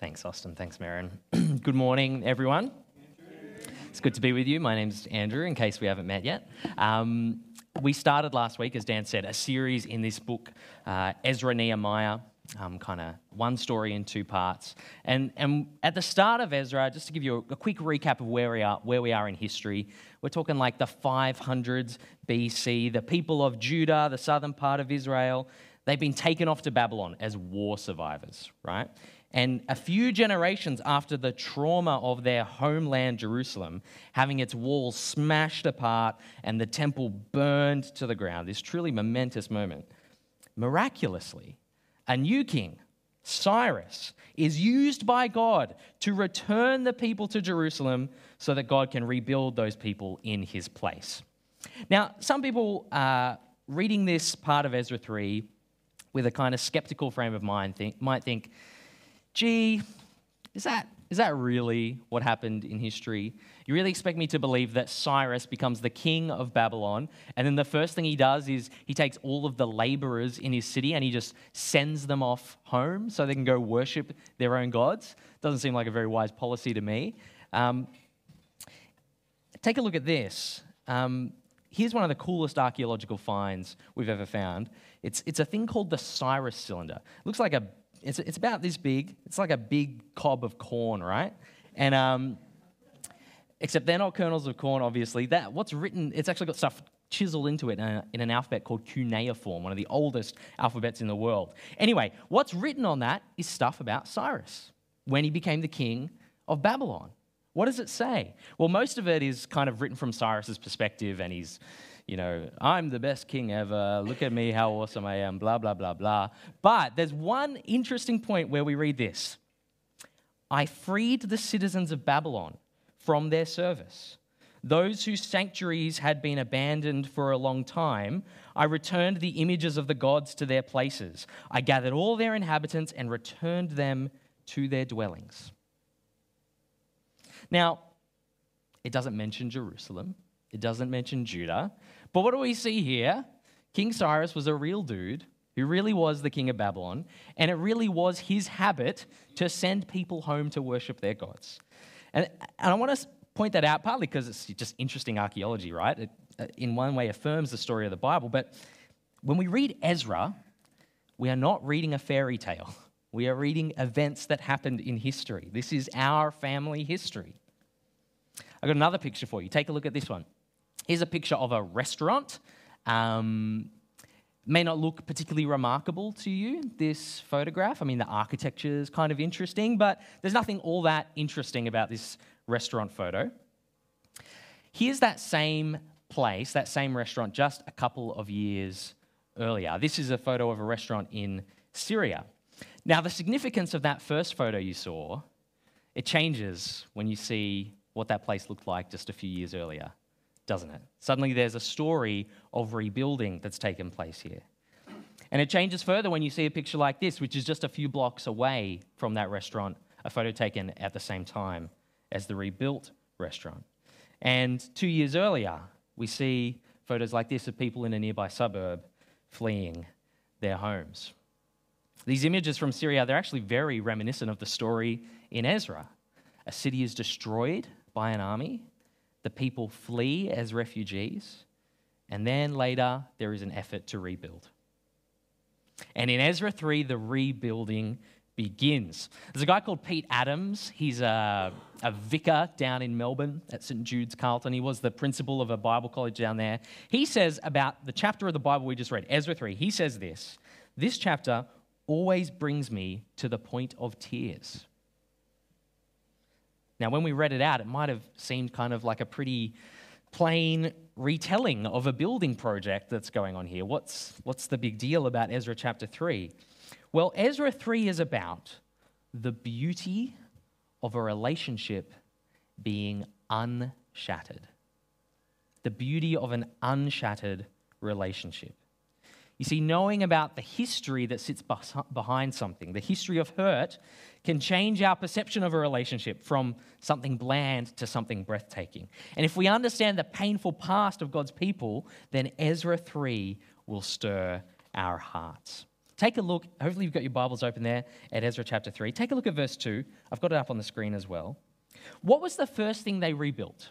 Thanks, Austin. Thanks, Marin. good morning, everyone. It's good to be with you. My name's Andrew, in case we haven't met yet. Um, we started last week, as Dan said, a series in this book, uh, Ezra Nehemiah, um, kind of one story in two parts. And, and at the start of Ezra, just to give you a, a, quick recap of where we, are, where we are in history, we're talking like the 500s BC. The people of Judah, the southern part of Israel, they've been taken off to Babylon as war survivors, right? And a few generations after the trauma of their homeland, Jerusalem, having its walls smashed apart and the temple burned to the ground, this truly momentous moment, miraculously, a new king, Cyrus, is used by God to return the people to Jerusalem so that God can rebuild those people in his place. Now, some people uh, reading this part of Ezra 3 with a kind of skeptical frame of mind think, might think, gee, is that, is that really what happened in history? You really expect me to believe that Cyrus becomes the king of Babylon, and then the first thing he does is he takes all of the laborers in his city and he just sends them off home so they can go worship their own gods? Doesn't seem like a very wise policy to me. Um, take a look at this. Um, here's one of the coolest archaeological finds we've ever found. It's, it's a thing called the Cyrus cylinder. It looks like a, it's, it's about this big. It's like a big cob of corn, right? And um, except they're not kernels of corn, obviously. That what's written, it's actually got stuff chiseled into it in, a, in an alphabet called cuneiform, one of the oldest alphabets in the world. Anyway, what's written on that is stuff about Cyrus when he became the king of Babylon. What does it say? Well, most of it is kind of written from Cyrus's perspective, and he's, you know, I'm the best king ever. Look at me, how awesome I am, blah, blah, blah, blah. But there's one interesting point where we read this I freed the citizens of Babylon from their service. Those whose sanctuaries had been abandoned for a long time, I returned the images of the gods to their places. I gathered all their inhabitants and returned them to their dwellings. Now, it doesn't mention Jerusalem, it doesn't mention Judah. But what do we see here? King Cyrus was a real dude who really was the king of Babylon, and it really was his habit to send people home to worship their gods. And, and I want to point that out partly because it's just interesting archaeology, right? It, uh, in one way, affirms the story of the Bible. But when we read Ezra, we are not reading a fairy tale. We are reading events that happened in history. This is our family history. I've got another picture for you. Take a look at this one. Here's a picture of a restaurant. Um, may not look particularly remarkable to you, this photograph. I mean, the architecture is kind of interesting, but there's nothing all that interesting about this restaurant photo. Here's that same place, that same restaurant, just a couple of years earlier. This is a photo of a restaurant in Syria. Now, the significance of that first photo you saw, it changes when you see what that place looked like just a few years earlier doesn't it? Suddenly there's a story of rebuilding that's taken place here. And it changes further when you see a picture like this, which is just a few blocks away from that restaurant, a photo taken at the same time as the rebuilt restaurant. And two years earlier, we see photos like this of people in a nearby suburb fleeing their homes. These images from Syria, they're actually very reminiscent of the story in Ezra. A city is destroyed by an army, the people flee as refugees, and then later there is an effort to rebuild. And in Ezra 3, the rebuilding begins. There's a guy called Pete Adams. He's a, a vicar down in Melbourne at St. Jude's Carlton. He was the principal of a Bible college down there. He says about the chapter of the Bible we just read, Ezra 3, he says this This chapter always brings me to the point of tears. Now, when we read it out, it might have seemed kind of like a pretty plain retelling of a building project that's going on here. What's, what's the big deal about Ezra chapter 3? Well, Ezra 3 is about the beauty of a relationship being unshattered. The beauty of an unshattered relationship. You see, knowing about the history that sits behind something, the history of hurt, can change our perception of a relationship from something bland to something breathtaking. And if we understand the painful past of God's people, then Ezra 3 will stir our hearts. Take a look. Hopefully, you've got your Bibles open there at Ezra chapter 3. Take a look at verse 2. I've got it up on the screen as well. What was the first thing they rebuilt?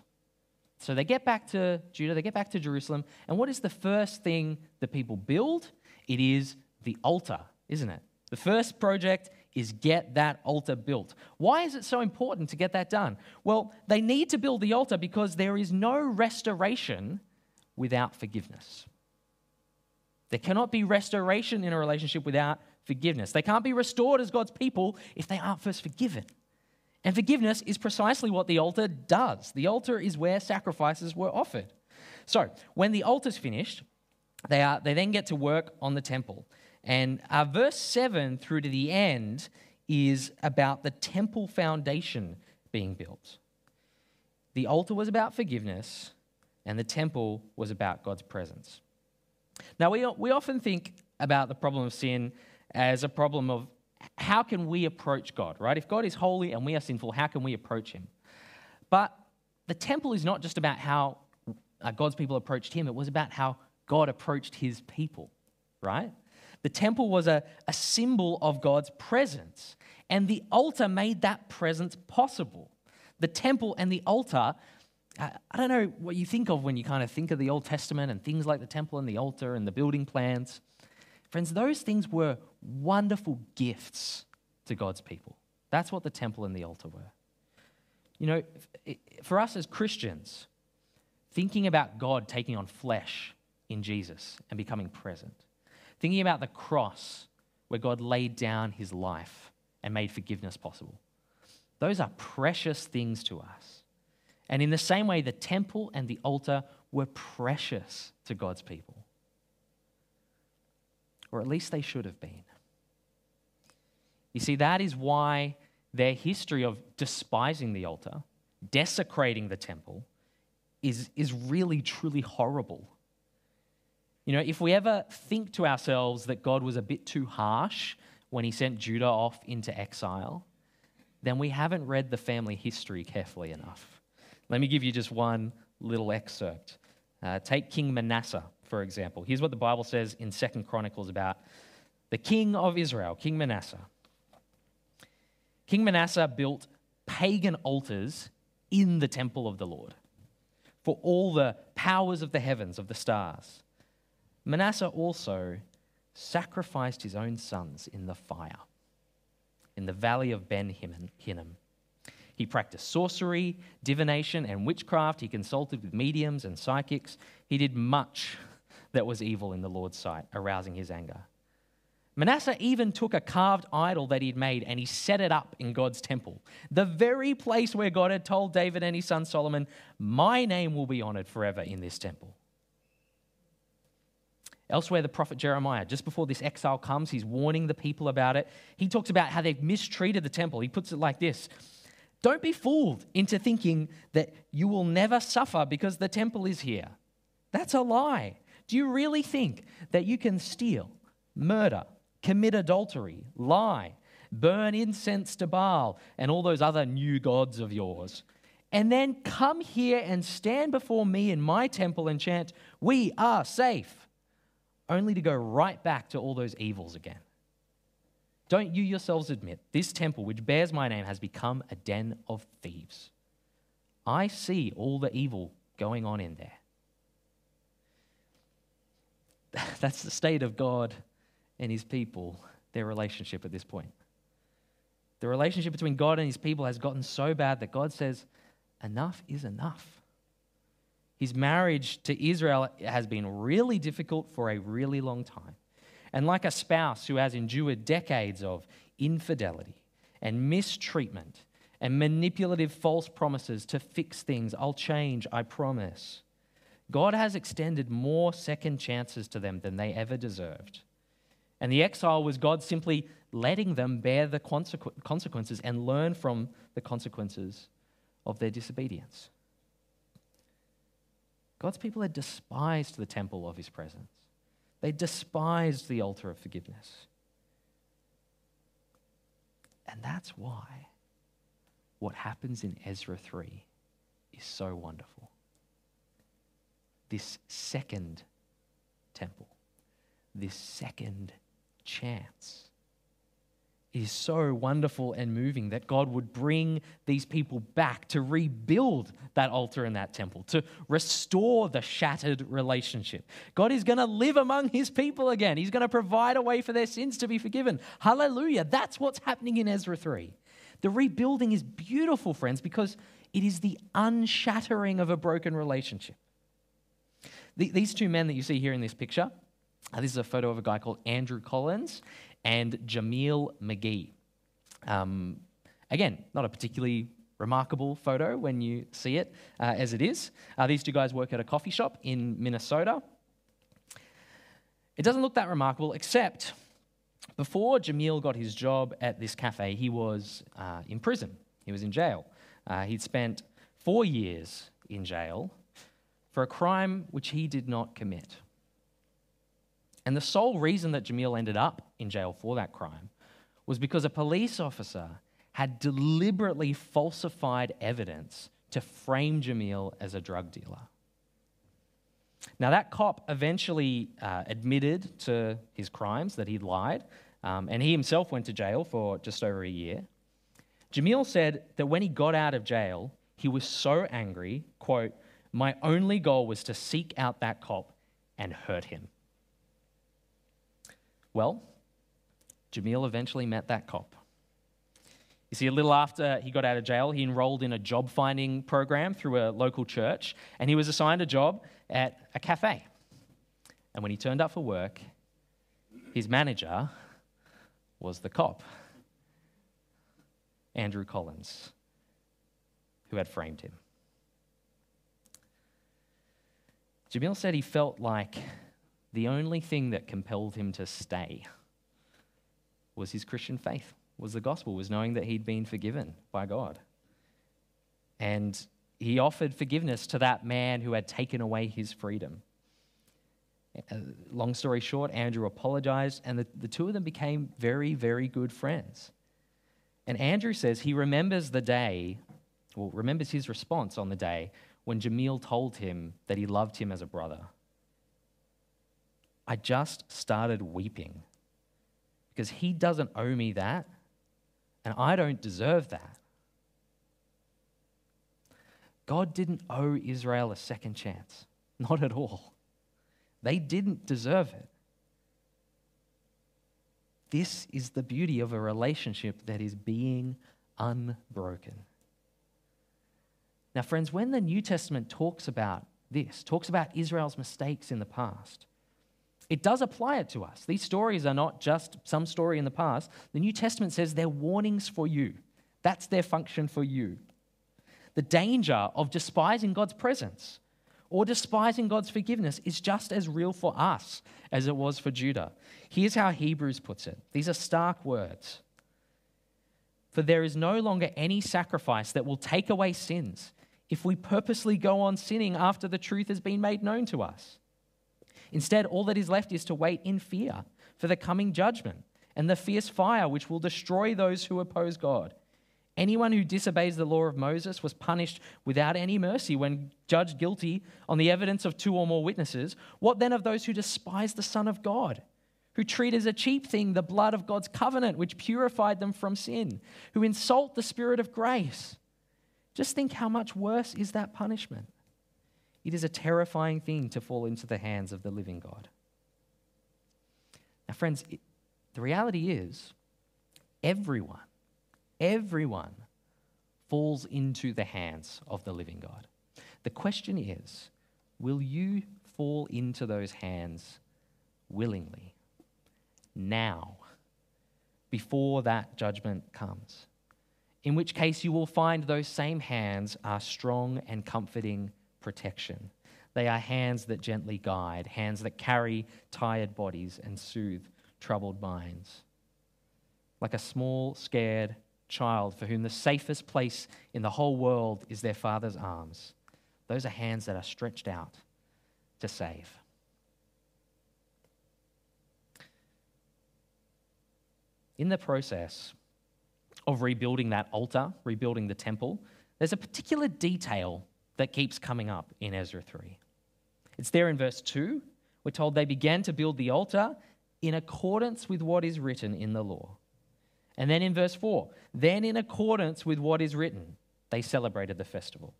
So they get back to Judah, they get back to Jerusalem, and what is the first thing the people build? It is the altar, isn't it? The first project is get that altar built. Why is it so important to get that done? Well, they need to build the altar because there is no restoration without forgiveness. There cannot be restoration in a relationship without forgiveness. They can't be restored as God's people if they aren't first forgiven. And forgiveness is precisely what the altar does. The altar is where sacrifices were offered. So, when the altar's finished, they, are, they then get to work on the temple. And uh, verse 7 through to the end is about the temple foundation being built. The altar was about forgiveness, and the temple was about God's presence. Now, we, we often think about the problem of sin as a problem of how can we approach God, right? If God is holy and we are sinful, how can we approach Him? But the temple is not just about how uh, God's people approached Him, it was about how God approached His people, right? The temple was a, a symbol of God's presence, and the altar made that presence possible. The temple and the altar I don't know what you think of when you kind of think of the Old Testament and things like the temple and the altar and the building plans. Friends, those things were wonderful gifts to God's people. That's what the temple and the altar were. You know, for us as Christians, thinking about God taking on flesh in Jesus and becoming present, thinking about the cross where God laid down his life and made forgiveness possible, those are precious things to us. And in the same way, the temple and the altar were precious to God's people. Or at least they should have been. You see, that is why their history of despising the altar, desecrating the temple, is, is really, truly horrible. You know, if we ever think to ourselves that God was a bit too harsh when he sent Judah off into exile, then we haven't read the family history carefully enough. Let me give you just one little excerpt. Uh, take King Manasseh, for example. Here's what the Bible says in Second Chronicles about the king of Israel, King Manasseh. King Manasseh built pagan altars in the temple of the Lord for all the powers of the heavens, of the stars. Manasseh also sacrificed his own sons in the fire in the valley of Ben Hinnom. He practiced sorcery, divination, and witchcraft. He consulted with mediums and psychics. He did much that was evil in the Lord's sight, arousing his anger. Manasseh even took a carved idol that he'd made and he set it up in God's temple, the very place where God had told David and his son Solomon, My name will be honored forever in this temple. Elsewhere, the prophet Jeremiah, just before this exile comes, he's warning the people about it. He talks about how they've mistreated the temple. He puts it like this don't be fooled into thinking that you will never suffer because the temple is here. That's a lie. Do you really think that you can steal, murder, commit adultery, lie, burn incense to Baal, and all those other new gods of yours, and then come here and stand before me in my temple and chant, We are safe, only to go right back to all those evils again? Don't you yourselves admit this temple, which bears my name, has become a den of thieves? I see all the evil going on in there. That's the state of God and his people, their relationship at this point. The relationship between God and his people has gotten so bad that God says, enough is enough. His marriage to Israel has been really difficult for a really long time. And like a spouse who has endured decades of infidelity and mistreatment and manipulative false promises to fix things, I'll change, I promise. God has extended more second chances to them than they ever deserved. And the exile was God simply letting them bear the consequences and learn from the consequences of their disobedience. God's people had despised the temple of his presence. They despised the altar of forgiveness. And that's why what happens in Ezra 3 is so wonderful. This second temple, this second chance. Is so wonderful and moving that God would bring these people back to rebuild that altar and that temple, to restore the shattered relationship. God is going to live among his people again. He's going to provide a way for their sins to be forgiven. Hallelujah. That's what's happening in Ezra 3. The rebuilding is beautiful, friends, because it is the unshattering of a broken relationship. These two men that you see here in this picture, uh, this is a photo of a guy called Andrew Collins and Jameel McGee. Um, again, not a particularly remarkable photo when you see it uh, as it is. Uh, these two guys work at a coffee shop in Minnesota. It doesn't look that remarkable, except before Jameel got his job at this cafe, he was uh, in prison. He was in jail. Uh, he'd spent four years in jail for a crime which he did not commit. And the sole reason that Jameel ended up in jail for that crime was because a police officer had deliberately falsified evidence to frame Jameel as a drug dealer. Now, that cop eventually uh, admitted to his crimes, that he'd lied, um, and he himself went to jail for just over a year. Jameel said that when he got out of jail, he was so angry, quote, my only goal was to seek out that cop and hurt him. Well, Jameel eventually met that cop. You see, a little after he got out of jail, he enrolled in a job finding program through a local church, and he was assigned a job at a cafe. And when he turned up for work, his manager was the cop, Andrew Collins, who had framed him. Jameel said he felt like the only thing that compelled him to stay was his Christian faith, was the gospel, was knowing that he'd been forgiven by God. And he offered forgiveness to that man who had taken away his freedom. Uh, long story short, Andrew apologized, and the, the two of them became very, very good friends. And Andrew says he remembers the day, well, remembers his response on the day when Jameel told him that he loved him as a brother. I just started weeping because he doesn't owe me that, and I don't deserve that. God didn't owe Israel a second chance, not at all. They didn't deserve it. This is the beauty of a relationship that is being unbroken. Now, friends, when the New Testament talks about this, talks about Israel's mistakes in the past, it does apply it to us. These stories are not just some story in the past. The New Testament says they're warnings for you. That's their function for you. The danger of despising God's presence or despising God's forgiveness is just as real for us as it was for Judah. Here's how Hebrews puts it these are stark words. For there is no longer any sacrifice that will take away sins if we purposely go on sinning after the truth has been made known to us. Instead, all that is left is to wait in fear for the coming judgment and the fierce fire which will destroy those who oppose God. Anyone who disobeys the law of Moses was punished without any mercy when judged guilty on the evidence of two or more witnesses. What then of those who despise the Son of God, who treat as a cheap thing the blood of God's covenant which purified them from sin, who insult the Spirit of grace? Just think how much worse is that punishment. It is a terrifying thing to fall into the hands of the living God. Now, friends, it, the reality is everyone, everyone falls into the hands of the living God. The question is will you fall into those hands willingly now, before that judgment comes? in which case you will find those same hands are strong and comforting protection. They are hands that gently guide, hands that carry tired bodies and soothe troubled minds. Like a small, scared child for whom the safest place in the whole world is their father's arms. Those are hands that are stretched out to save. In the process, of rebuilding that altar, rebuilding the temple, there's a particular detail that keeps coming up in Ezra 3. It's there in verse 2. We're told they began to build the altar in accordance with what is written in the law. And then in verse 4, then in accordance with what is written, they celebrated the festival.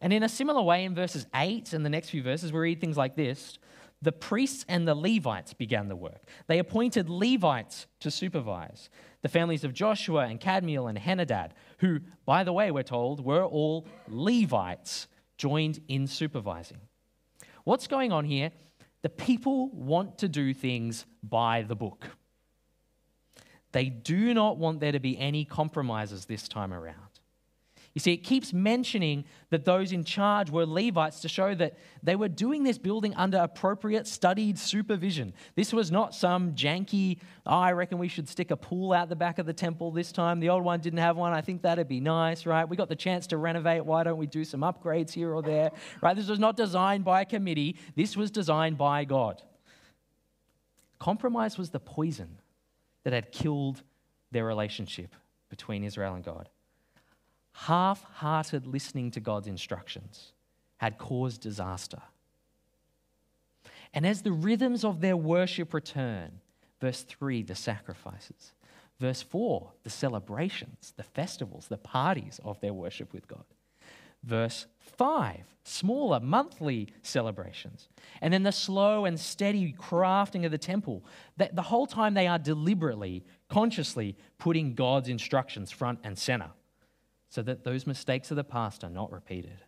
And in a similar way, in verses 8 and the next few verses, we read things like this The priests and the Levites began the work. They appointed Levites to supervise the families of Joshua and Kadmiel and Henadad, who, by the way, we're told, were all Levites joined in supervising. What's going on here? The people want to do things by the book. They do not want there to be any compromises this time around. You see, it keeps mentioning that those in charge were Levites to show that they were doing this building under appropriate, studied supervision. This was not some janky, oh, I reckon we should stick a pool out the back of the temple this time. The old one didn't have one. I think that'd be nice, right? We got the chance to renovate. Why don't we do some upgrades here or there, right? This was not designed by a committee, this was designed by God. Compromise was the poison that had killed their relationship between Israel and God half hearted listening to God's instructions had caused disaster. And as the rhythms of their worship return, verse 3, the sacrifices, verse 4, the celebrations, the festivals, the parties of their worship with God, verse 5, smaller monthly celebrations, and then the slow and steady crafting of the temple, that the whole time they are deliberately, consciously putting God's instructions front and center so that those mistakes of the past are not repeated.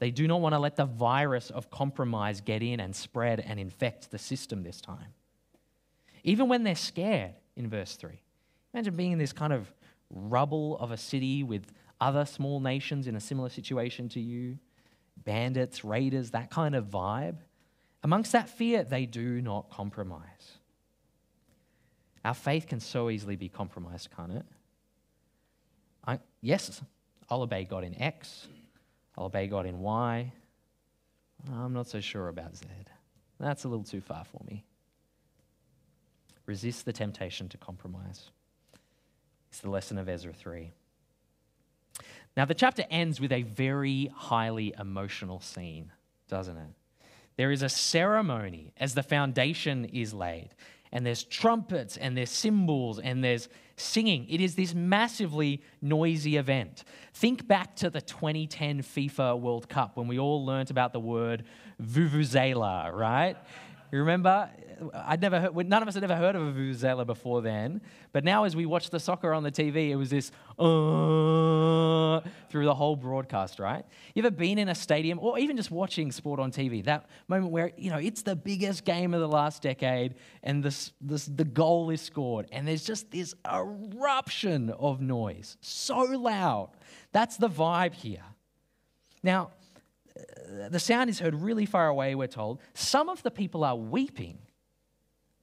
They do not want to let the virus of compromise get in and spread and infect the system this time. Even when they're scared, in verse 3. Imagine being in this kind of rubble of a city with other small nations in a similar situation to you bandits, raiders, that kind of vibe. Amongst that fear, they do not compromise. Our faith can so easily be compromised, can't it? I, yes, I'll obey God in X, I'll obey God in Y. I'm not so sure about Z. That's a little too far for me. Resist the temptation to compromise. It's the lesson of Ezra 3. Now, the chapter ends with a very highly emotional scene, doesn't it? There is a ceremony as the foundation is laid and there's trumpets and there's cymbals and there's singing. It is this massively noisy event. Think back to the 2010 FIFA World Cup when we all learnt about the word vuvuzela, right? You remember? I'd never heard, none of us had ever heard of a vuvuzela before then. But now, as we watched the soccer on the TV, it was this uh, through the whole broadcast, right? You ever been in a stadium or even just watching sport on TV? That moment where, you know, it's the biggest game of the last decade and this, this, the goal is scored, and there's just this eruption of noise. So loud. That's the vibe here. Now, the sound is heard really far away, we're told. Some of the people are weeping.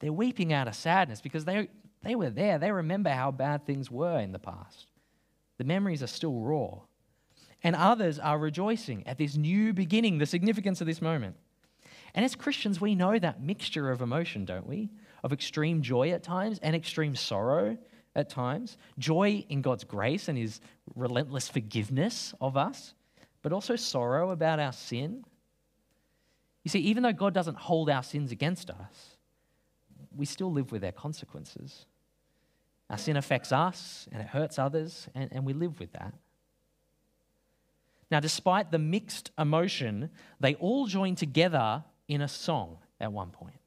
They're weeping out of sadness because they, they were there. They remember how bad things were in the past. The memories are still raw. And others are rejoicing at this new beginning, the significance of this moment. And as Christians, we know that mixture of emotion, don't we? Of extreme joy at times and extreme sorrow at times. Joy in God's grace and his relentless forgiveness of us but also sorrow about our sin. You see, even though God doesn't hold our sins against us, we still live with their consequences. Our sin affects us and it hurts others, and, and we live with that. Now, despite the mixed emotion, they all join together in a song at one point.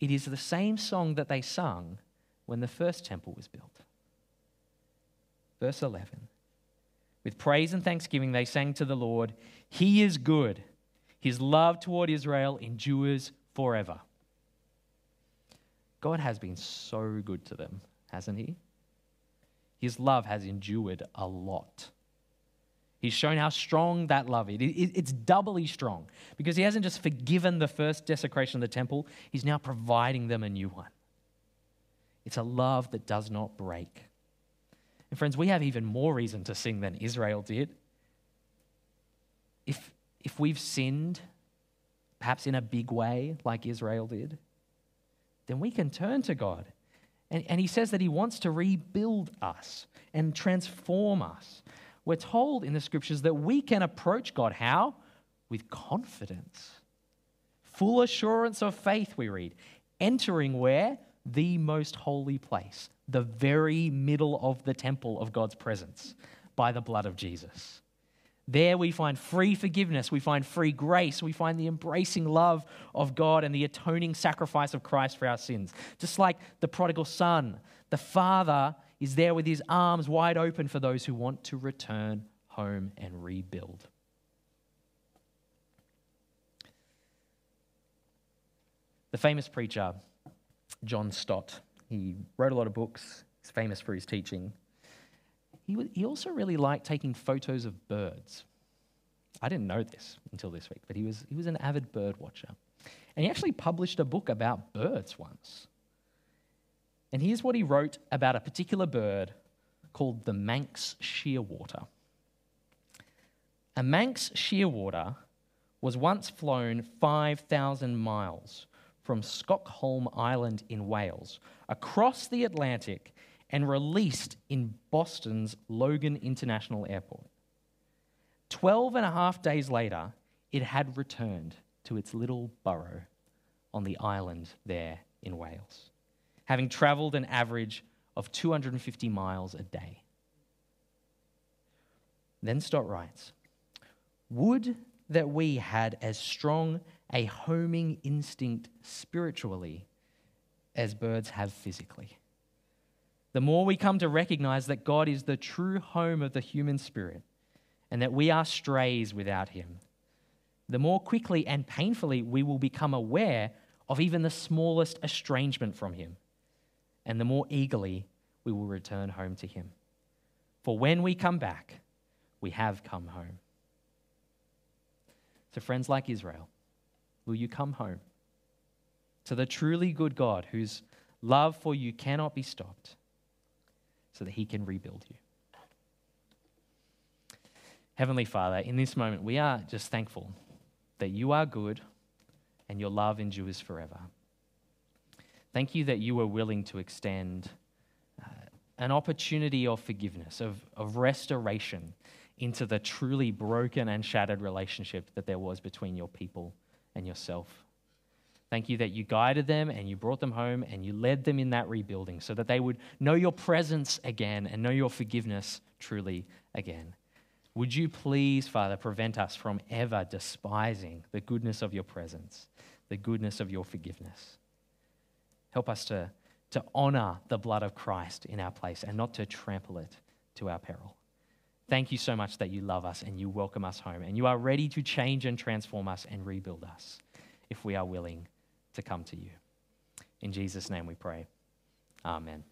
It is the same song that they sung when the first temple was built. Verse 11 with praise and thanksgiving, they sang to the Lord, He is good. His love toward Israel endures forever. God has been so good to them, hasn't He? His love has endured a lot. He's shown how strong that love is. It's doubly strong because he hasn't just forgiven the first desecration of the temple, he's now providing them a new one. It's a love that does not break. And friends, we have even more reason to sing than Israel did. If, if we've sinned, perhaps in a big way, like Israel did, then we can turn to God. And, and He says that He wants to rebuild us and transform us. We're told in the scriptures that we can approach God. How? With confidence. Full assurance of faith, we read. entering where? The most holy place, the very middle of the temple of God's presence by the blood of Jesus. There we find free forgiveness, we find free grace, we find the embracing love of God and the atoning sacrifice of Christ for our sins. Just like the prodigal son, the father is there with his arms wide open for those who want to return home and rebuild. The famous preacher, John Stott, he wrote a lot of books, he's famous for his teaching he, he also really liked taking photos of birds. I didn't know this until this week, but he was, he was an avid bird watcher. And he actually published a book about birds once. And here's what he wrote about a particular bird called the Manx shearwater. A Manx shearwater was once flown 5,000 miles from Skokholm Island in Wales across the Atlantic and released in Boston's Logan International Airport. Twelve and a half days later, it had returned to its little burrow on the island there in Wales, having traveled an average of 250 miles a day. Then Stott writes Would that we had as strong a homing instinct spiritually as birds have physically the more we come to recognize that God is the true home of the human spirit and that we are strays without Him, the more quickly and painfully we will become aware of even the smallest estrangement from Him, and the more eagerly we will return home to Him. For when we come back, we have come home. So, friends like Israel, will you come home to the truly good God whose love for you cannot be stopped? so that He can rebuild you. Heavenly Father, in this moment, we are just thankful that you are good and your love endures forever. Thank you that you are willing to extend uh, an opportunity of forgiveness, of, of restoration into the truly broken and shattered relationship that there was between your people and yourself. Thank you that you guided them and you brought them home and you led them in that rebuilding so that they would know your presence again and know your forgiveness truly again. Would you please, Father, prevent us from ever despising the goodness of your presence, the goodness of your forgiveness? Help us to, to honor the blood of Christ in our place and not to trample it to our peril. Thank you so much that you love us and you welcome us home and you are ready to change and transform us and rebuild us if we are willing to come to you. In Jesus' name we pray. Amen.